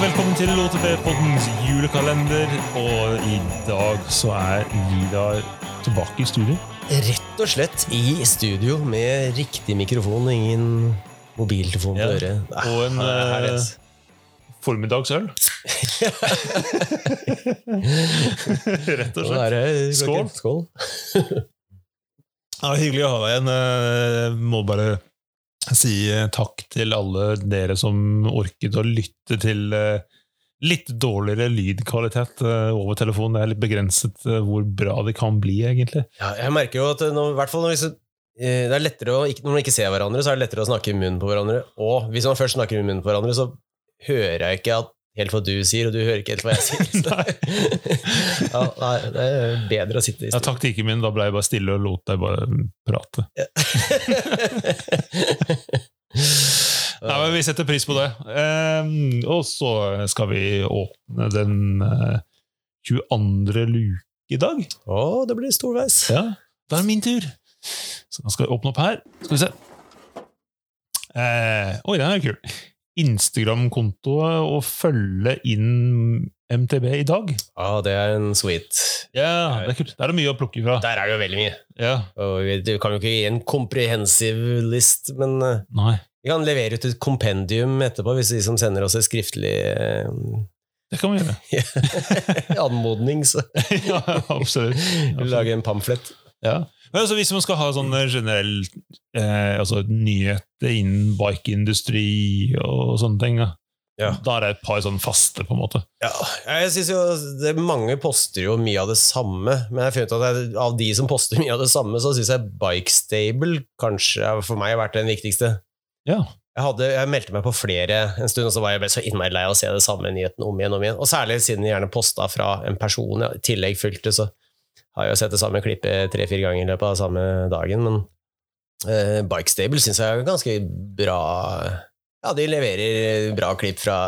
velkommen til OTB-poddens julekalender. Og i dag så er Vidar tilbake i studio. Rett og slett i studio med riktig mikrofon og ingen mobiltelefon på Ja. øret. Ah, Og en eh, formiddagsøl. Rett og slett. Skål. Skål. Ja, hyggelig å ha deg igjen. Eh, Må bare si eh, takk til alle dere som orket å lytte til eh, litt dårligere lydkvalitet eh, over telefonen. Det er litt begrenset hvor bra det kan bli, egentlig. Ja, jeg merker jo at nå, hvert fall når, det er lettere å, når man ikke ser hverandre, så er det lettere å snakke i munnen på hverandre. Og hvis man først snakker i munnen på hverandre, så hører jeg ikke at, helt hva du sier, og du hører ikke helt hva jeg sier. Ja, nei, det er bedre å sitte i Ja, taktikken min, da ble jeg bare stille og lot deg bare prate. Nei, men Vi setter pris på det. Og så skal vi åpne den eh, 22. luke i dag. Å, det blir storveis. Ja, Da er det min tur. Så da skal vi åpne opp her. Skal vi se. Eh, oi, den er kul. Instagram-konto og følge inn MTB i dag. Ja, det er en sweet. Ja, det er kult. Der er det mye å plukke fra. Der er det jo veldig mye. Yeah. Og vi- kan jo ikke gi en komprehensiv list, men eh, nei. vi kan levere ut et kompendium etterpå, hvis de som sender oss et skriftlig Det kan vi gjøre. anmodning, så ja, absolutt. lage en pamflett. Ja. Altså, hvis man skal ha sånn generell eh, altså, nyheter innen bikeindustri og sånne ting, da, Ja. da er det et par sånn faste, på en måte. Ja, jeg synes jo det, Mange poster jo mye av det samme, men jeg funnet at jeg, av de som poster mye av det samme, så syns jeg Bikestable kanskje for meg har vært den viktigste. Ja. Jeg, hadde, jeg meldte meg på flere en stund, og så var jeg så innmari lei av å se det samme nyheten om igjen og om igjen. Og særlig siden jeg gjerne posta fra en person jeg i tillegg fulgte, så har jo sett det samme klippet tre-fire ganger i løpet av samme dagen. Men Bike Stable syns jeg er ganske bra Ja, de leverer bra klipp fra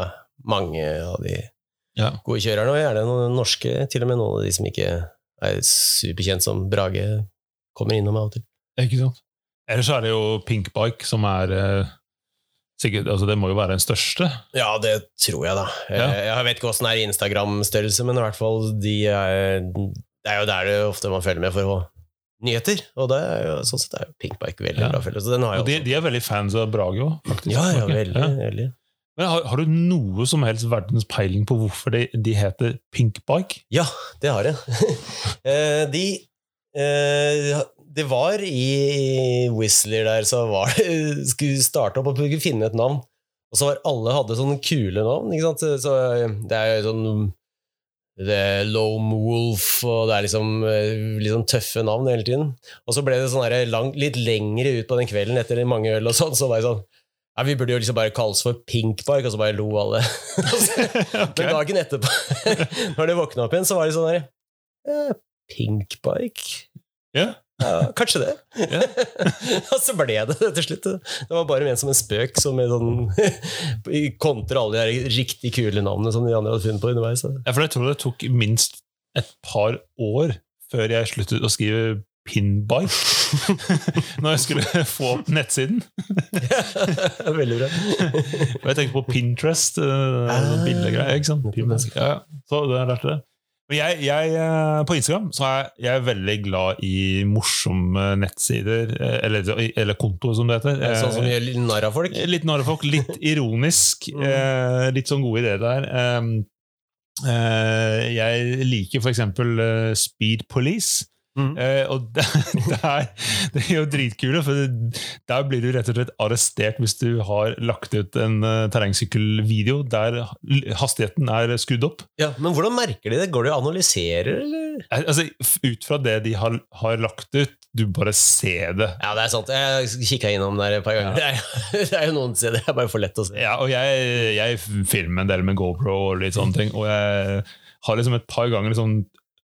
mange av de Ja. gode kjørerne, og gjerne noen norske, til og med noen av de som ikke er superkjent, som Brage kommer innom av og til. Ikke sant? Ellers så er det jo Pink Bike som er uh sikkert, altså Det må jo være den største. Ja, det tror jeg, da. Ja. Jeg, jeg vet ikke åssen det er i Instagram-størrelse, men i hvert fall de er, det er jo der det ofte man følger med for å nyheter. Og det er jo, sånn sett er jo Pinkbike veldig Ja. bra følelse. Så den har Og de, de er veldig fans av Brage òg, faktisk. Ja, ja, veldig. ja. veldig. Men har, har du noe som helst verdens peiling på hvorfor de, de heter Pinkbike? Ja, det har jeg. Eh, de eh, Det var i Whistler der, så var det Skulle starte opp og finne et navn. Og så var alle hadde sånne kule navn, ikke sant. Så det er jo sånn det Lone Wolf, og det er liksom liksom tøffe navn hele tiden. Og så ble det sånn her lang, litt lengre ut på den kvelden etter mange øl og sånn, så var jeg sånn ja, Vi burde jo liksom bare kalles for Pinkbike, og så bare lo alle. okay. Men dagen etterpå, når de våkna opp igjen, så var de sånn her eh, Park? Ja. Ja, kanskje det. Ja. og så ble det det til slutt. Det var bare ment som en spøk, som sånn kontra alle de riktig kule navnene som de andre hadde funnet på underveis. Ja, for jeg tror det tok minst et par år før jeg sluttet å skrive Pinbike. Når jeg skulle få opp nettsiden. Veldig bra. Og jeg tenkte på Pinterest. Uh, Ah. Bildegreier. ikke sant? Pinterest. Ja, ja. så det lærte det. Jeg, jeg, eh, på Instagram så er jeg veldig glad i morsomme nettsider, eh, eller, eller kontoer, som det heter. Sånn som Eh, gjør narr av folk. Litt narr av folk, litt ironisk. Mm. litt sånn gode ideer der. Jeg liker eh, Speed Police. Mm. Eh, og det, det, er, det er jo dritkule, for det, der blir du rett og slett arrestert hvis du har lagt ut en uh, terrengsykkelvideo der hastigheten er skrudd opp. Ja, men hvordan merker de det? Går det å analysere, eller? Eh, Altså, ut fra det de har, har lagt ut, du bare ser det. Ja, det er sant. Jeg kikka innom der et par ganger. Det, er, det er jo noen steder det er bare for lett å se. Ja, og jeg, jeg filmer en del med GoPro og litt sånne ting, og jeg har liksom et par ganger liksom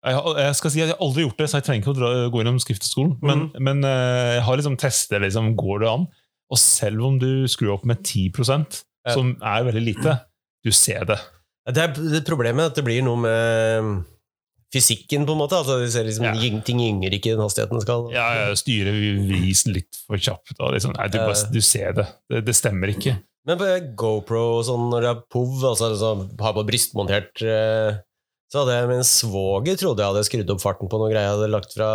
jeg, jeg skal si at jeg har aldri gjort det, så jeg trenger ikke å gå innom skrifteskolen. Men, men eh, jeg har liksom testet liksom, går det an. Og selv om du skrur opp med 10% som er veldig lite, du ser det. Det er det problemet at det blir noe med fysikken, på en måte. Altså, ser liksom, Ja. Ting gynger ikke den hastigheten skal. Ja, jeg styrer vis litt for kjapt. Og liksom, nei, du, bare, du ser det. det. Det stemmer ikke. Men på GoPro og sånn, når det er POV, altså altså har på brystmontert eh, Så hadde jeg min svoger trodde jeg hadde skrudd opp farten på noe greier jeg hadde lagt fra,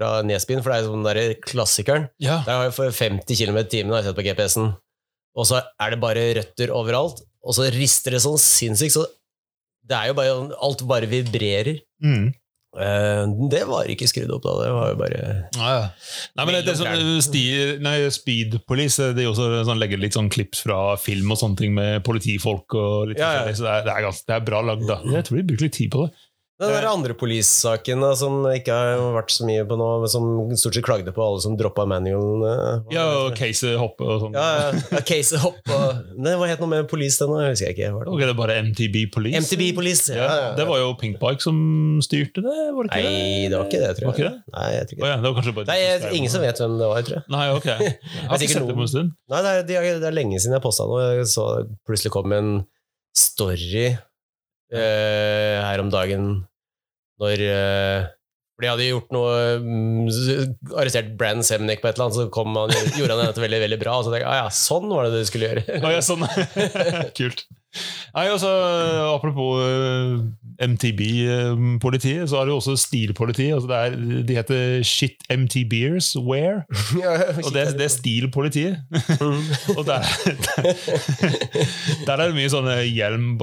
fra Nesbyen, for det er jo sånn der klassikeren. Ja. Der har jeg for 50 km i timen har jeg sett på GPS-en, og så er det bare røtter overalt, og så rister det sånn sinnssykt, så det er jo bare Alt bare vibrerer. Mm. Eh, det var ikke skrudd opp da, det var jo bare Ja, ja. Nei, men det, det er sånn, sti, nei, Speed Police de også sånn, legger litt sånn klips fra film og sånne ting med politifolk. og litt Ja, ja. så det er, det, er ganske, det er bra lagd. da. Jeg tror de bruker litt tid på det. Den der andre police-saken som ikke har vært så mye på nå, som stort sett klagde på alle som droppa manualen. eh, Ja, og Case hoppe og sånn. ja, ja. ja Case hopp og Nei, Hva het noe med police den? da? Husker jeg ikke. Var det? Ok, det er bare MTB Police. MTB Police. Ja, det var jo Pinkbike som styrte det, var det ikke Nei, det? var ikke det, tror jeg. Var ikke det? Nei, jeg tror ikke det. ja, det var kanskje bare Nei, jeg, ingen som vet hvem det var, tror jeg. Nei, ok. Jeg har ikke sett det på en stund. Nei, det er, det er lenge siden jeg posta noe. Jeg så plutselig kom en story eh, her om dagen når eh, For de hadde gjort noe mm, Arrestert Brann Semnik på et eller annet, så kom han, gjorde han dette veldig veldig bra. Og så tenkte jeg ah, ja, sånn var det du skulle gjøre. ah, ja, sånn. Kult. Nei, altså, Apropos MTB-politiet, så har du også Stilpolitiet. Altså det er, de heter Shit MTBers Wear. Og det, det er Stilpolitiet. og der, der, der er det mye sånne hjelm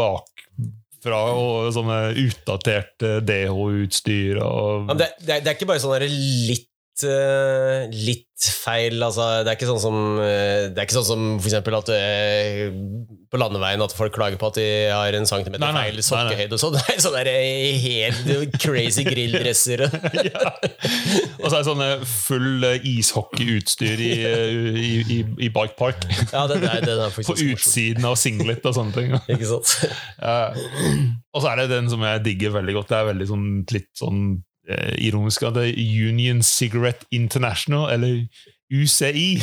bakfra og sånne utdatert eh, DH-utstyr. og det, det, det er ikke bare sånn litt litt feil. Altså, det er ikke sånn som eh, Det er ikke sånn som for eksempel at eh, på landeveien at folk klager på at de har en centimeter Nei, nei, feil nei, nei. sokkehøyde og sånn. Er sånne eh, helt crazy grilldresser. ja. Og så er det sånne full eh, ishockeyutstyr i, eh, i, i, i bike park. Ja, det, det, er- det er På utsiden av singlet og sånne ting. Ikke sant? Ja. Og så er det den som jeg digger veldig godt. Det er veldig sånn, litt sånn eh, ironisk at det er Union Cigarette International, eller UCI.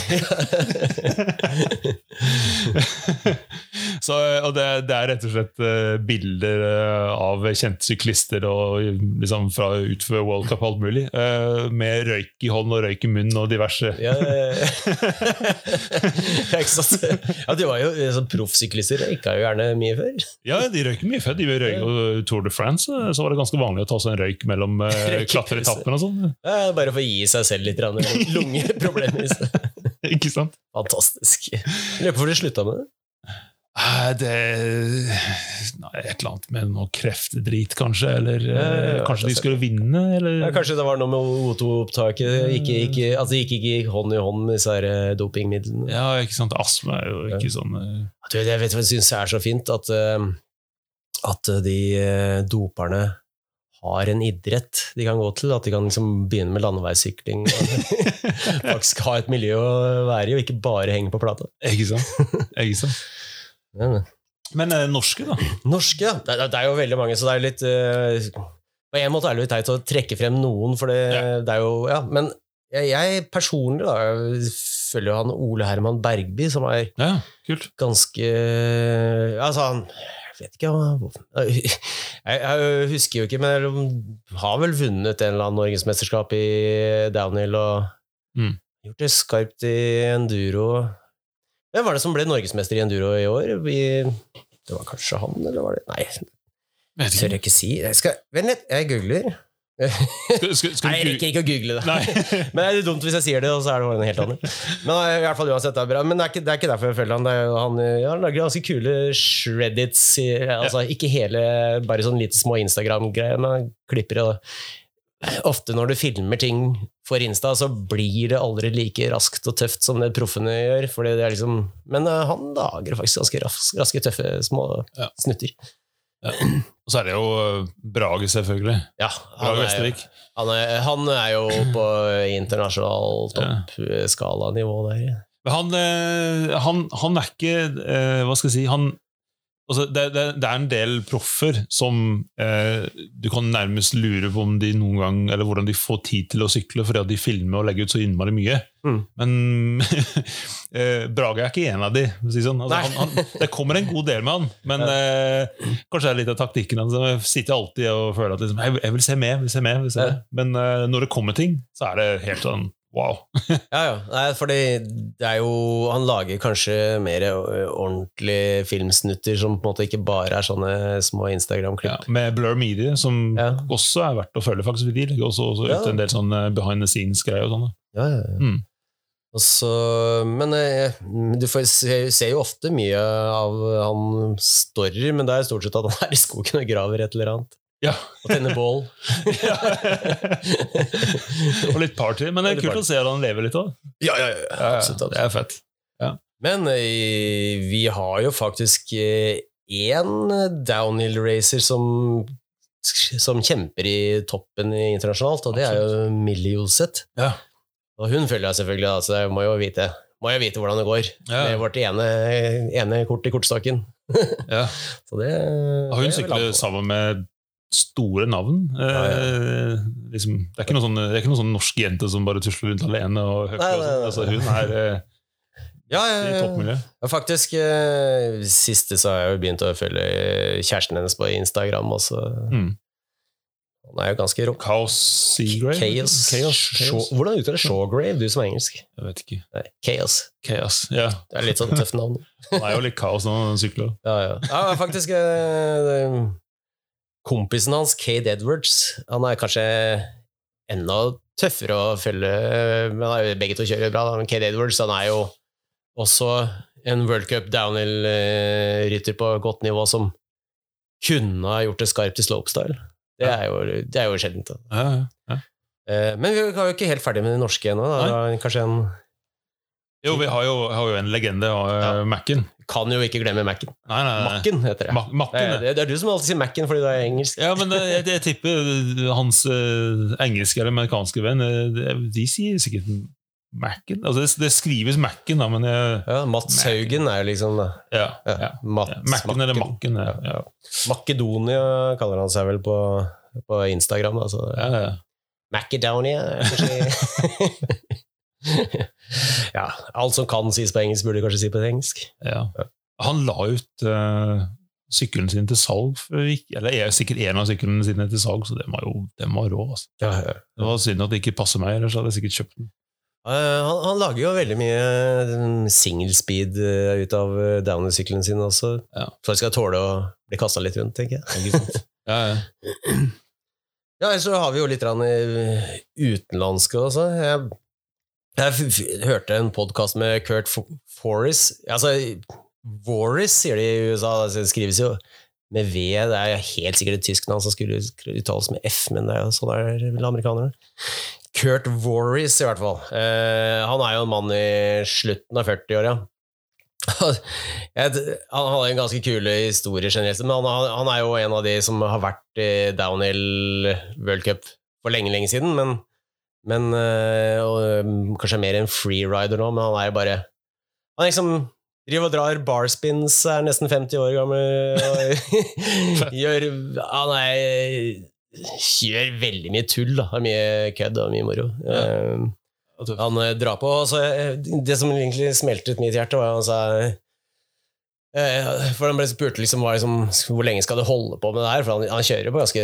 så, og det, det er rett og slett eh, bilder eh, av kjente syklister og, liksom, fra utfor World Cup og alt mulig, eh, med røyk i hånd og røyk i munn og diverse. Ja, ja, ja. ja, ikke sant? Ja, de var jo sånn proffsyklister. Røyka jo gjerne mye før. Ja, de røyker mye før. De røyker jo Tour de France, så var det ganske vanlig å ta seg en røyk mellom klatretappene og sånn. Ja, bare for å gi seg selv litt lungeproblemer. Ikke sant? Fantastisk. Lurer på hvorfor de slutta med det. Eh, Det nei, Et eller annet med noe kreftdrit, kanskje? Eller Ja, ja, eh, ja, kanskje de skulle vinne? Eller? Ja, kanskje det var noe med O2-opptaket. Ikke, ikke, altså, gikk ikke hånd i hånd med disse eh, dopingmidlene. Ja, ikke sant? Astma er jo ikke sånn eh, Du, jeg vet hva jeg syns er så fint, at, eh, at de eh, doperne har en idrett de kan gå til. At de kan liksom begynne med landeveissykling. Faktisk ha et miljø å være i, og ikke bare henge på plata. Ikke sant? Ikke sant? Men- Men det norske, da? Norske, ja. Det, det er jo veldig mange, så det er litt uh, På en måte er det litt teit å trekke frem noen, for det, Ja. det er jo Ja, men jeg, jeg personlig da, jeg følger jo han Ole Herman Bergby, som er Ja, kult. ganske Altså, han Jeg vet ikke jeg, jeg husker jo ikke, men han har vel vunnet en eller annen norgesmesterskap i downhill og Mm. gjort det skarpt i enduro. Hvem var det som ble norgesmester i enduro i år? Vi, det var kanskje han, eller var det Nei, det tør jeg ikke si. Jeg skal, Vent litt, jeg googler. Skal, skal, skal Nei, jeg rekker ikke å google det. Nei. Men det er dumt hvis jeg sier det, og så er det en helt annet. Men i hvert fall uansett, det er bra. Men det er ikke, det er ikke derfor jeg følger han. Det er han ja, lager ganske kule shreddits. i- Altså, Ikke hele, bare sånn lite små Instagram-greier, men klipper det. Ofte når du filmer ting for Insta, så blir det aldri like raskt og tøft som det proffene gjør. Fordi det er liksom, men eh, han lager faktisk ganske raske, raske tøffe små Ja. snutter. Og så er det jo eh, Brage, selvfølgelig. Ja, Brage han er, Vestervik. han, er, han er jo på internasjonal toppskalanivå der. Men han, eh, han, han er ikke Hva skal jeg si han, altså det, det, det er en del proffer som eh, du kan nærmest lure på om de noen gang Eller hvordan de får tid til å sykle fordi at de filmer og legger ut så innmari mye. Mm. Men eh, Brage er ikke en av de. Si sånn. altså, han, han, det kommer en god del med han, men eh, kanskje det er litt av taktikken. hans. jeg sitter alltid og føler at liksom, jeg, jeg vil se mer, vil se med. vil se Ja. Men eh, når det kommer ting, så er det helt sånn Wow. Ja, ja. Nei, fordi det er jo Han lager kanskje mer ordentlige filmsnutter som på en måte ikke bare er sånne små Instagram-klipp. med Blur Media, som Ja. også er verdt å følge. faktisk. De legger også, også Ja. ut en del sånne behind the scenes-greier. og sånne. Ja, ja, ja. Mm. Så, men eh, du får se, ser jo ofte mye av han story, men det er stort sett at han er i skogen og graver et eller annet. Ja. Og tenne bål. Og litt party. Men det er kult å se at han lever litt òg. Ja, ja, ja. Ja, Absolutt, det er fett. Men eh, vi har jo faktisk én downhill racer som, som kjemper i toppen internasjonalt, og det er jo Millie Joseth. Ja. Og hun følger jeg selvfølgelig, da, så jeg må jo vite, må jo vite hvordan det går. Ja. Med vårt ene, ene kort i kortstokken. Ja. Så det, Og hun er sykler sammen med store navn. Eh, liksom, det, er ikke noen sånn, det er ikke noen sånn norsk jente som bare tusler rundt alene. og hører Nei, nei, nei. Altså, hun er eh, Ja, ja, i ja. Ja, faktisk, eh, siste så har jeg jo begynt å følge kjæresten hennes på Instagram også. Mm. Han er jo ganske rå. Chaos Seagrave? Chaos. Chaos. Chaos. Hvordan uttaler Shawgrave, du som er engelsk? Jeg vet ikke. Nei, Chaos. Chaos. Ja. Det er litt sånn tøft navn. Han er jo litt kaos når han sykler. Ja, ja. ja faktisk Kompisen hans, Cade Edwards, han er kanskje enda tøffere å følge. Men han er jo- begge to kjører bra, men Cade Edwards han er jo også en World Cup downhill-rytter på godt nivå som kunne ha gjort det skarpt i slopestyle. Det er jo, det er jo sjeldent. Ja, ja. Eh, Men vi er jo ikke helt ferdig med det norske ennå. Kanskje en Jo, vi har jo, har jo en legende, uh. Mac-en. Kan jo ikke glemme Mac-en. Mac-en heter det. Ma- Mac-en, Det det, er du som alltid sier Mac-en fordi du er engelsk. Ja, men jeg, jeg tipper hans uh, engelske eller amerikanske venn eh, De sier sikkert Mac-en. Altså, det, det skrives Mac-en, da, men jeg, Ja, Mats Haugen er jo liksom det. ja, Ja, ja. Mac-en eller Mac-en. Ja, ja. Makedonia kaller han seg vel på, på Instagram. Altså. Ja, ja. Macedonia, kanskje. ja, alt som kan sies på engelsk, burde kanskje si på engelsk. Ja. Han la ut uh, sykkelen sin til salg, eller er sikkert en av syklene sine til salg, så den var jo den var rå. Altså. Ja, ja. Det var synd at det ikke passer meg, ellers hadde jeg sikkert kjøpt den. Uh, han, han lager jo veldig mye mm, single speed uh, ut av uh, downhill-sykkelen sin også, Ja. for jeg skal tåle å bli kasta litt rundt, tenker jeg. Ja, ja. Ja, ellers så har vi jo litt eh, utenlandske også. Jeg, jeg hørte en podkast med Kurt Forris. Altså, Voris sier de i USA. Det skrives jo med V. Det er helt sikkert et tysk navn som skulle uttales med F, men det er jo sånn er vel amerikanere. Kurt Voris, i hvert fall. Uh, han er jo en mann i slutten av 40-åra. Jeg- Han hadde en ganske kule historie generelt, men han, han er jo en av de som har vært i downhill World Cup for lenge, lenge siden. Men, men øh, og, Kanskje mer en freerider nå, men han er jo bare Han liksom driver og drar barspins, er nesten 50 år gammel og gjør Han er Gjør veldig mye tull, da. Har mye kødd og mye moro. Eh, han eh, drar på så, eh, Det som egentlig smeltet mitt hjerte, var at han sa eh, For han ble spurt liksom, liksom, hvor lenge skal du holde på med det her, for han, han kjører på ganske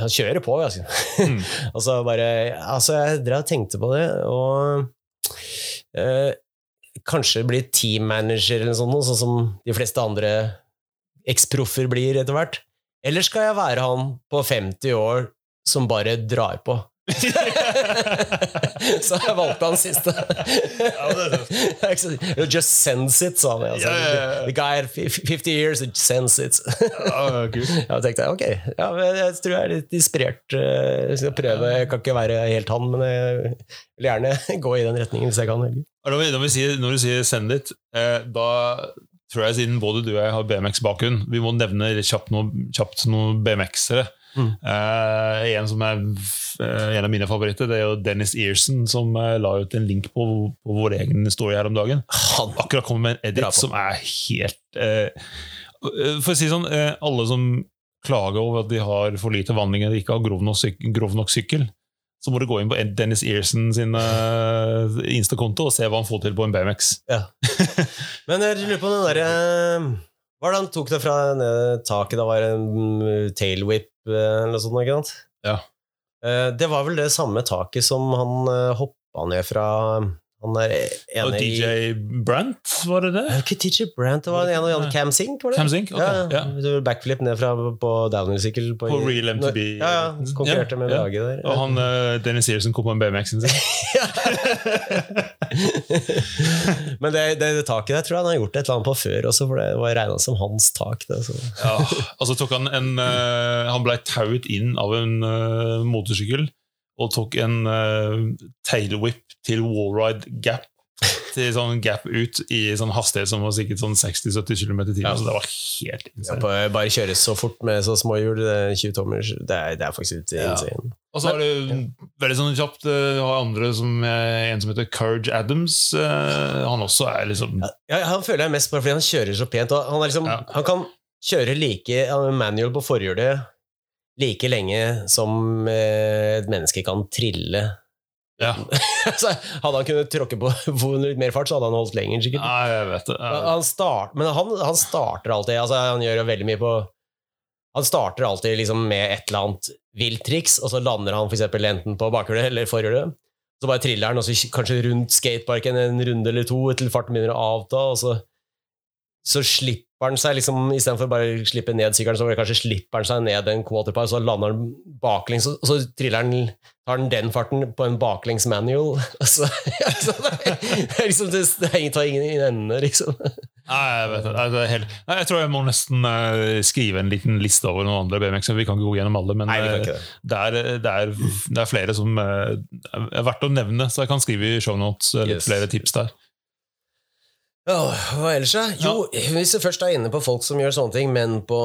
Han kjører på ganske Mm. Og så bare Altså, jeg drev og tenkte på det, og eh, Kanskje bli team manager eller noe sånt, sånn som de fleste andre eksproffer blir etter hvert. Eller skal jeg være han på 50 år som bare drar på? så jeg valgte han siste. Just sends it, sa han. Altså. Yeah, yeah, yeah. The guy had 50 years, sense it. Ja, kult. Ja, tenkte jeg, ok, ja, men jeg tror jeg er litt inspirert. eh, Jeg skal prøve, jeg kan ikke være helt han, men jeg vil gjerne gå i den retningen hvis jeg kan. Når, vi, sier, når du sier 'send it', eh, da tror jeg siden både du og jeg har BMX-bakgrunn, vi må nevne kjapt noen, noe BMX-ere. Mm. Uh, en som er eh, en av mine favoritter, det er jo Dennis Earson, som eh, la ut en link på, på vår egen story her om dagen. Han, Akkurat kommer med en edit som er helt uh, For å si sånn, uh, alle som klager over at de har for lite vandring eller ikke har grov nok, syk grov nok sykkel, så må du gå inn på Dennis Earson sin uh, Insta-konto og se hva han får til på en BMX. Ja. Men jeg lurer på den derre Hva var det han tok det fra ned taket? Da var det en mm, tailwhip eller noe sånt? ikke sant? Ja. Eh, Det var vel det samme taket som han eh, hoppa ned fra han er Og i DJ Brant, var det det? Ikke DJ Brant, det var en av de. Cam Sink, var det? Cam Sink, ok, ja, ja. Backflip ned fra på downhill-sykkel. På Real MTB. Ja, ja, konkurrerte Ja, med ja. Der. Og han uh, Dennis Searson kom på en BMX-en sin. Men det, det, det taket der tror jeg han har gjort et eller annet på før også, for det var regna som hans tak. Det, så. Ja, og så tok han en uh, Han ble tauet inn av en uh, motorsykkel og tok en uh, tailwhip til wallride gap. Til sånn gap ut i sånn hastighet som var sikkert sånn 60-70 km i timen. Ja. Så det var helt insane. Ja, bare kjøre så fort med så små hjul, er 20 tommer, det er, det er faktisk litt Ja. insane. Og så er det veldig sånn kjapt eh, Du har andre som eh, En som heter Courage Adams. eh, han også er liksom Ja, han føler jeg mest bare fordi han kjører så pent. Han, liksom, han kan kjøre like manual på forhjulet like lenge som eh, et menneske kan trille. Ja, hadde han kunnet tråkke på litt mer fart, så hadde han holdt lenger, sikkert. Nei, jeg vet det. Ja. Han start, men han, han starter alltid altså Han gjør jo veldig mye på Han starter alltid liksom med et eller annet vilt triks, og så lander han for enten på bakhjulet eller forhjulet. Så bare triller han, og så kanskje rundt skateparken en runde eller to til farten begynner å avta, og så, så slipper han seg liksom Istedenfor bare å slippe ned sykkelen, så kanskje slipper han seg ned en quarterpar, så lander han baklengs, og så triller han tar han den farten på en baklengs manual. Altså, altså, det er liksom det, det tar ingen i ende, liksom. Nei, jeg vet det. Er helt... Nei, jeg tror jeg må nesten uh, skrive en liten liste over noen andre BMX-er. Vi kan ikke gå gjennom alle, men Nei, eh, det. er, det, er, det er flere som uh, er verdt å nevne, så jeg kan skrive i shownotes uh, Yes. flere tips der. Åh, hva ellers, da? Jo, hvis du først er inne på folk som gjør sånne ting, men på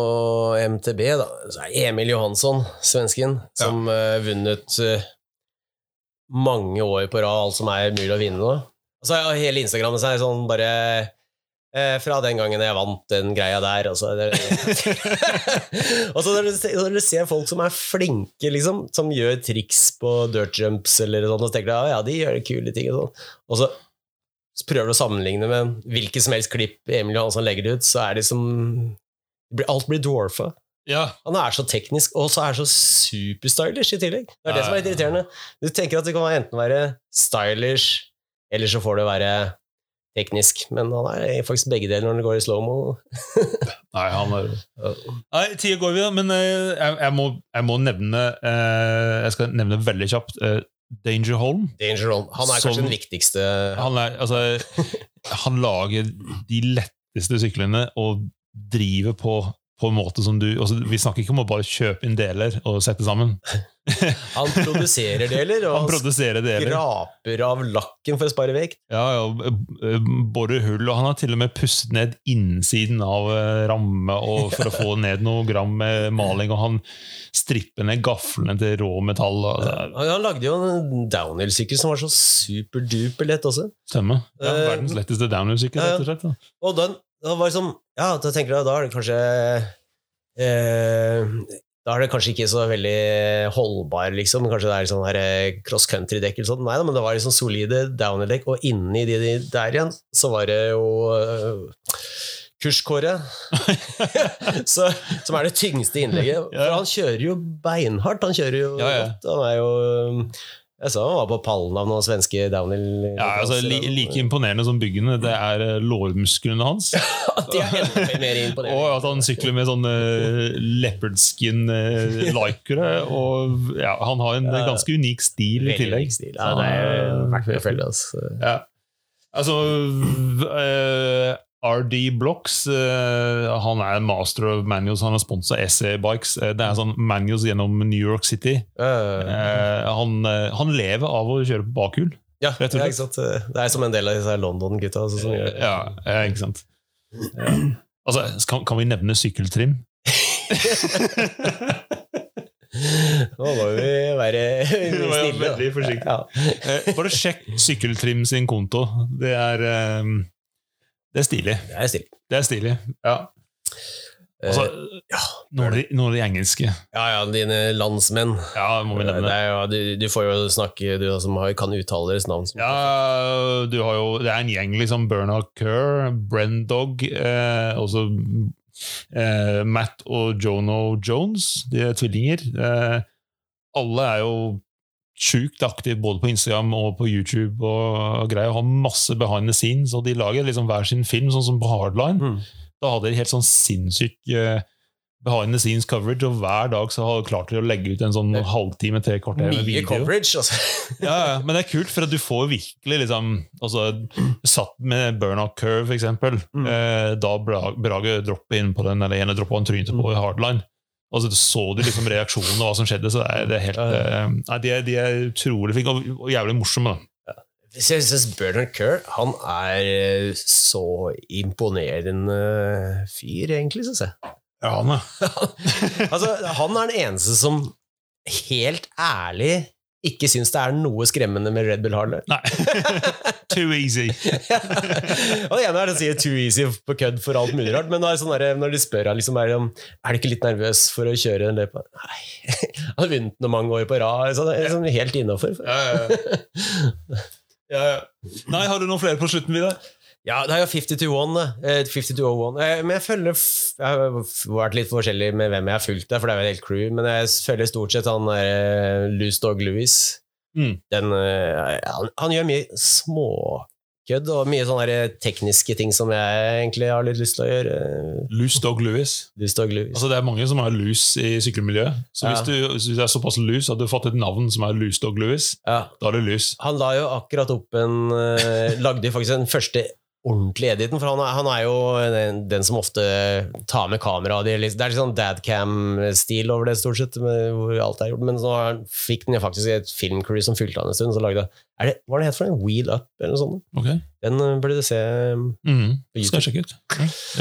MTB, da, så er Emil Johansson, svensken, som har vunnet uh, mange år på rad, alt som er mulig å vinne nå. Og så har hele Instagrammet seg sånn bare uh, Fra den gangen jeg vant den greia der, og så det, Og så når du, ser- når du ser folk som er flinke, liksom, som gjør triks på dirt jumps eller sånn, og så tenker du ja, ja, de gjør kule ting og sånn, og så prøver du å sammenligne med hvilket som helst klipp Emil Johansson legger ut, så er det som Alt blir dwarfa. Ja, Han er så teknisk, og så er så superstylish i tillegg. Det er det som er litt irriterende. Du tenker at det kan enten være stylish, eller så får det være teknisk. Men han er faktisk begge deler når det går i slow-mo. Nei, han er Nei, tida går vi, da, men eh, jeg, jeg, må, jeg må nevne eh, Jeg skal nevne veldig kjapt eh, Danger Holm. Danger Holm. Han er Som- kanskje den viktigste Han, er, altså, han lager de letteste syklene og driver på på en måte som du altså, Vi snakker ikke om å bare kjøpe inn deler og sette sammen. Han produserer deler, og Han produserer deler. skraper av lakken for å spare vekt. Ja, ja, borer hull, og han har til og med pusset ned innsiden av eh, ramme for å få ned noe gram med maling, og han stripper ned gaflene til rå metall. Er- Han lagde jo en downhill-sykkel som var så superduper lett også. Stemmer. Ja, Eh, verdens letteste downhill-sykkel, ja, ja. rett og slett. Da. Og den, da var liksom Ja, da tenker du da er det kanskje eh, Da er det kanskje ikke så veldig holdbar, liksom. Kanskje det er sånn her eh, cross country-dekk eller sånn. Nei da, men det var liksom solide downer-dekk, og inni de, de der igjen så var det jo eh, kurskåret. så, som er det tyngste innlegget. For han kjører jo beinhardt. Han kjører jo Ja, ja. godt. Han er jo Jeg sa han var på pallen av noen svenske downhill. Ja, altså, li, like imponerende som byggene, det er eh, lårmusklene hans. De er mer imponerende. Og at han sykler med sånne eh, leopard skin uh, likere. Og ja, han har en Ja. ganske unik stil i tillegg. stil. Ja, det er verdt å følge. Altså. Ja. Altså eh, RD Blocks eh, Han er master of manuals. Han har sponsa SE Bikes. Eh, det er sånn manuals gjennom New York City. Eh, han, han lever av å kjøre på bakhjul. ja, det er ja, ikke sant? Det er som en del av disse London-gutta. Altså. Ja, ja, ikke sant. Ja. Altså, kan, kan vi nevne sykkeltrim? Nå må vi være snille. veldig forsiktige. Ja. Bare sjekk Sykkeltrim sin konto. Det er, eh, det er stilig. Det er stilig. Det er stilig. Ja. Altså, noen, av de, noen av de engelske. Ja, ja, dine landsmenn. Ja, må vi nevne. er jo, du, du får jo snakke, du som har, kan uttale deres navn. Ja, du har jo, det er en gjeng, liksom. Bernard Kerr, Brendog, eh, også eh, Matt og Jono Jones. De er tvillinger. Eh, alle er jo sjukt aktiv både på Instagram og på YouTube. og greier, og Har masse behind the scenes, og de lager liksom hver sin film, sånn som på Hardline. Mm. Da hadde de helt sånn sinnssyk eh, behind the scenes coverage, og hver dag så har de klart de å legge ut en sånn halvtime, til kvarter med video. coverage, altså. Ja, ja, men det er kult, for at du får virkelig liksom altså, Satt med burnout curve, for eksempel. Mm. Eh, da Brage dropper inn på den, eller ene droppa han trynet på i hardline. Og så så du liksom reaksjonen og hva som skjedde. så det er, det helt, eh, nei, de, er, de er utrolig flinke og, og jævlig morsomme. da. Jeg synes Bernard Kerr han er eh, så imponerende fyr, egentlig, syns jeg. Ja, han er. Altså, han er den eneste som helt ærlig ikke syns det er noe skremmende med Red Bull Hardline. Nei. Too easy. og det ene er å si too easy på kødd for alt mulig rart, men er sånn der, når de spør deg liksom, er, er du ikke litt nervøs for å kjøre en løype Nei. Han har vunnet noe mange år på rad. Så det er sånn helt innafor. Ja, ja, ja. Nei, har du noen flere på slutten, Vidar? Ja, det er jo 50 to 1. da. Eh, 50 to 01. Eh, Men jeg følger Jeg har vært litt forskjellig med hvem jeg har fulgt der, for det er jo et helt crew, men jeg følger stort sett han der Loose Dog Louis. Mm. Den, eh, han, han gjør mye småkødd og mye sånne tekniske ting som jeg egentlig har litt lyst til å gjøre. Loose Dog Louis. Loose Dog Louis. Altså Det er mange som er loose i sykkelmiljøet. Så hvis, Ja. du, hvis du er såpass loose at du har fått et navn som er Loose Dog Louis, ja. da er du loose. Han la jo akkurat opp en eh, Lagde jo faktisk den første ordentlige editen, for han er, han er jo den, den som ofte tar med kamera. Det er litt, det er litt sånn dadcam-stil over det, stort sett, med hvor alt er gjort. Men så har fikk den faktisk et filmcrew som fulgte han en stund. Så lagde er det, Hva er det het for en? Wheel Up, eller noe sånt? Okay. Den eh, burde du se. mm, Skal sjekke ut.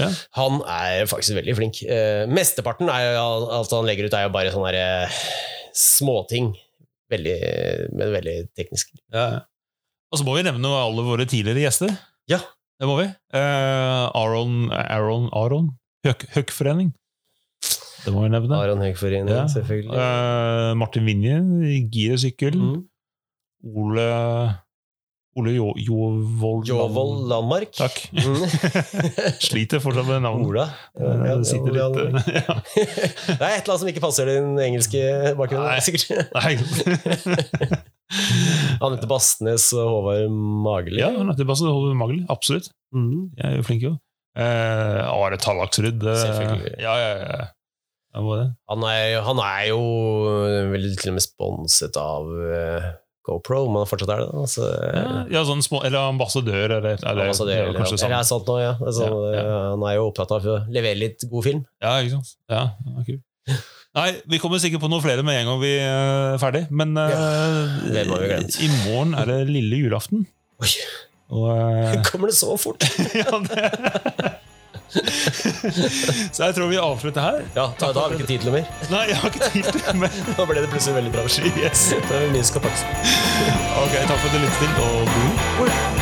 Ja. Han er faktisk veldig flink. Eh, mesteparten er jo alt han legger ut, er jo bare sånne der, eh, småting. Veldig, men veldig teknisk. Ja. Og så må vi nevne alle våre tidligere gjester. Ja. Det må vi. Eh, Aron, Aron, Aron? Høk, Høkforening. Det må vi nevne. Aron Høkforening, Ja. selvfølgelig. Eh, Martin Vinje, giresykkel. Mm. Ole Ole jo, Jovold Jovold Landmark. Takk. Mm. Sliter fortsatt med navnet. Ola. Ja, Eh, ja, Det sitter Ola litt eh, ja. Det er et eller annet som ikke passer din engelske bakgrunn. Sikkert. Nei. Anette Bastnes og Håvard Mageli. Ja, Anette Bastnes og Håvard Magli. Absolutt. Mm. Jeg er jo flink, jo. Eh, Are Tallaksrud. det- Selvfølgelig. Ja, ja, ja. ja. Han, er, han er jo vel til og med sponset av eh, GoPro, men han fortsatt er det. Altså, Ja, ja, sånn små, eller ambassadør, eller, eller, ambassadør, er eller, kanskje eller er sant nå, ja. Altså, Ja, eh, Han er jo opptatt av å levere litt god film. Ja, ikke sant? Ja, ja, kult. Nei, Vi kommer sikkert på noe flere med en gang vi er ferdig. Men ja, det vi glemt. i morgen er det lille julaften. Oi, Og, eh, kommer det så fort? ja, det. Så jeg tror vi avslutter her. Ja, da, da har vi ikke tid til noe mer. Nei, jeg har ikke tid til det. mer. Nå ble det plutselig veldig bra. yes. Det er pakkes. Ok, takk for at du lyttet til. Og. God jul.